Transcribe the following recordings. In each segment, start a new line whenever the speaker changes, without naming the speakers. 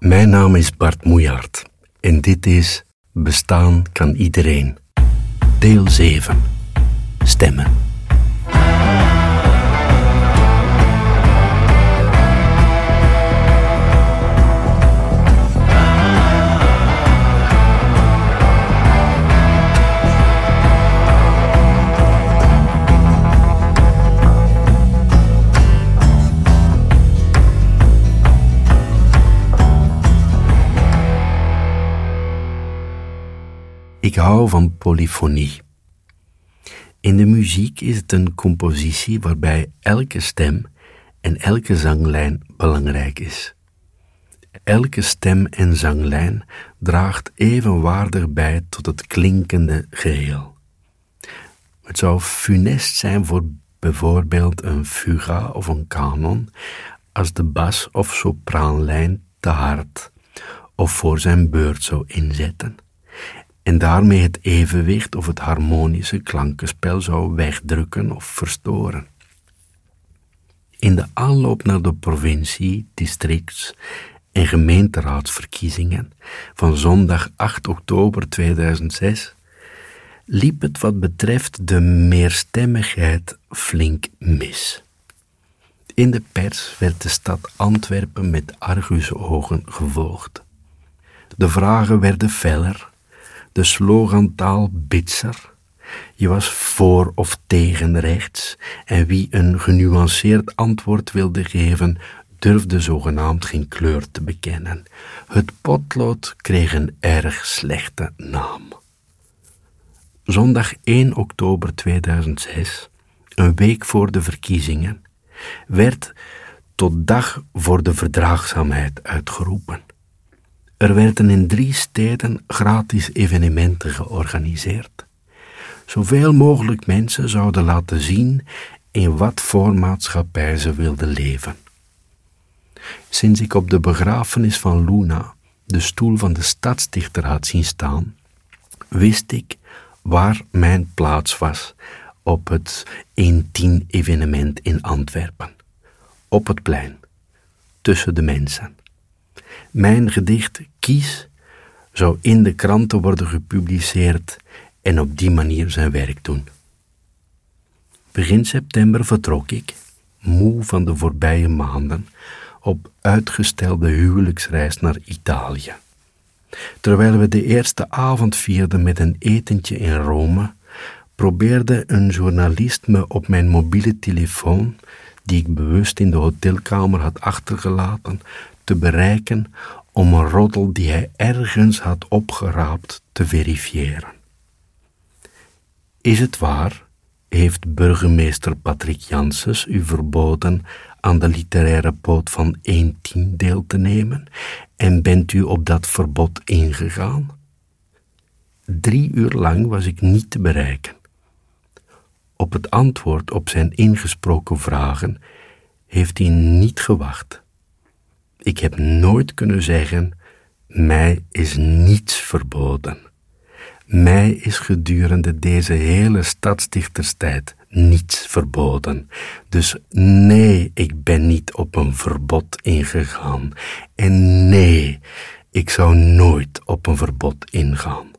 Mijn naam is Bart Moejaert en dit is Bestaan kan iedereen. Deel 7. Stemmen. Ik hou van polyfonie. In de muziek is het een compositie waarbij elke stem en elke zanglijn belangrijk is. Elke stem en zanglijn draagt evenwaardig bij tot het klinkende geheel. Het zou funest zijn voor bijvoorbeeld een fuga of een kanon als de bas- of sopraanlijn te hard of voor zijn beurt zou inzetten en daarmee het evenwicht of het harmonische klankenspel zou wegdrukken of verstoren. In de aanloop naar de provincie, districts en gemeenteraadsverkiezingen van zondag 8 oktober 2006 liep het wat betreft de meerstemmigheid flink mis. In de pers werd de stad Antwerpen met argusogen gevolgd. De vragen werden feller de slogantaal bitser. Je was voor of tegen rechts en wie een genuanceerd antwoord wilde geven, durfde zogenaamd geen kleur te bekennen. Het potlood kreeg een erg slechte naam. Zondag 1 oktober 2006, een week voor de verkiezingen, werd tot dag voor de verdraagzaamheid uitgeroepen. Er werden in drie steden gratis evenementen georganiseerd. Zoveel mogelijk mensen zouden laten zien in wat voor maatschappij ze wilden leven. Sinds ik op de begrafenis van Luna de stoel van de stadsdichter had zien staan, wist ik waar mijn plaats was op het 110 evenement in Antwerpen. Op het plein, tussen de mensen. Mijn gedicht Kies zou in de kranten worden gepubliceerd en op die manier zijn werk doen. Begin september vertrok ik, moe van de voorbije maanden, op uitgestelde huwelijksreis naar Italië. Terwijl we de eerste avond vierden met een etentje in Rome, probeerde een journalist me op mijn mobiele telefoon, die ik bewust in de hotelkamer had achtergelaten, te bereiken om een roddel die hij ergens had opgeraapt te verifiëren. Is het waar, heeft burgemeester Patrick Janssens u verboden aan de literaire poot van 1.10 deel te nemen en bent u op dat verbod ingegaan? Drie uur lang was ik niet te bereiken. Op het antwoord op zijn ingesproken vragen heeft hij niet gewacht. Ik heb nooit kunnen zeggen, mij is niets verboden. Mij is gedurende deze hele stadsdichterstijd niets verboden. Dus nee, ik ben niet op een verbod ingegaan. En nee, ik zou nooit op een verbod ingaan.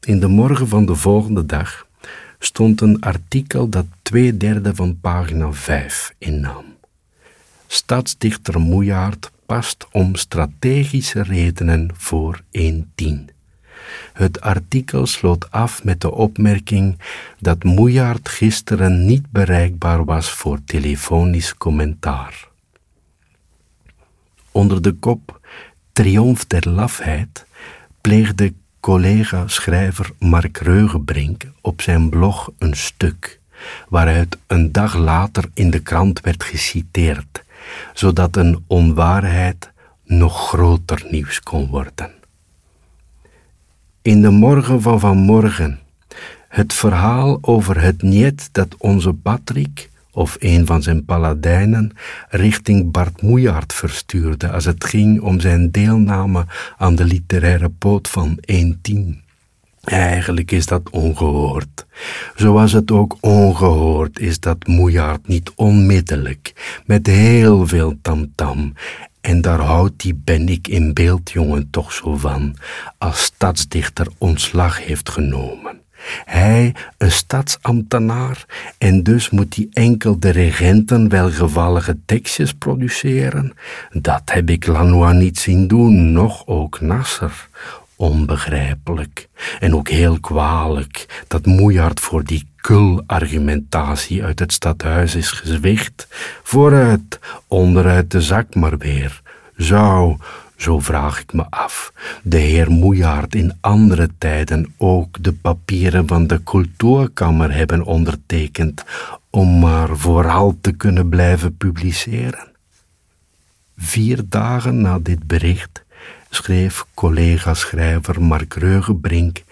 In de morgen van de volgende dag stond een artikel dat twee derde van pagina 5 innam. Stadsdichter Moejaard past om strategische redenen voor 1.10. Het artikel sloot af met de opmerking dat Moejaard gisteren niet bereikbaar was voor telefonisch commentaar. Onder de kop Triomf der lafheid pleegde collega-schrijver Mark Reugenbrink op zijn blog een stuk, waaruit een dag later in de krant werd geciteerd zodat een onwaarheid nog groter nieuws kon worden. In de morgen van vanmorgen, het verhaal over het niet dat onze Patrick of een van zijn paladijnen richting Bart Moejaard verstuurde als het ging om zijn deelname aan de literaire poot van 110. Eigenlijk is dat ongehoord. Zoals het ook ongehoord is dat Moejaard niet onmiddellijk, met heel veel tamtam En daar houdt die ben ik in beeldjongen toch zo van, als stadsdichter ontslag heeft genomen. Hij, een stadsambtenaar, en dus moet hij enkel de regenten welgevallige tekstjes produceren. Dat heb ik Lanois niet zien doen, noch ook Nasser. Onbegrijpelijk en ook heel kwalijk dat Moejaard voor die kul-argumentatie uit het stadhuis is gezwicht. Vooruit, onderuit de zak maar weer. Zou, zo vraag ik me af, de heer Moejaard in andere tijden ook de papieren van de cultuurkammer hebben ondertekend om maar vooral te kunnen blijven publiceren? Vier dagen na dit bericht schreef collega-schrijver Mark Reugenbrink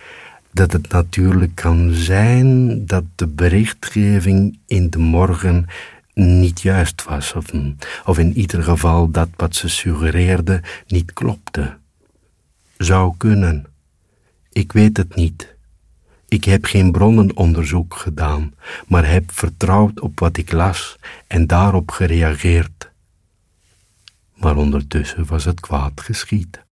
dat het natuurlijk kan zijn dat de berichtgeving in de morgen niet juist was, of, in ieder geval dat wat ze suggereerde niet klopte. Zou kunnen. Ik weet het niet. Ik heb geen bronnenonderzoek gedaan, maar heb vertrouwd op wat ik las en daarop gereageerd. Maar ondertussen was het kwaad geschied.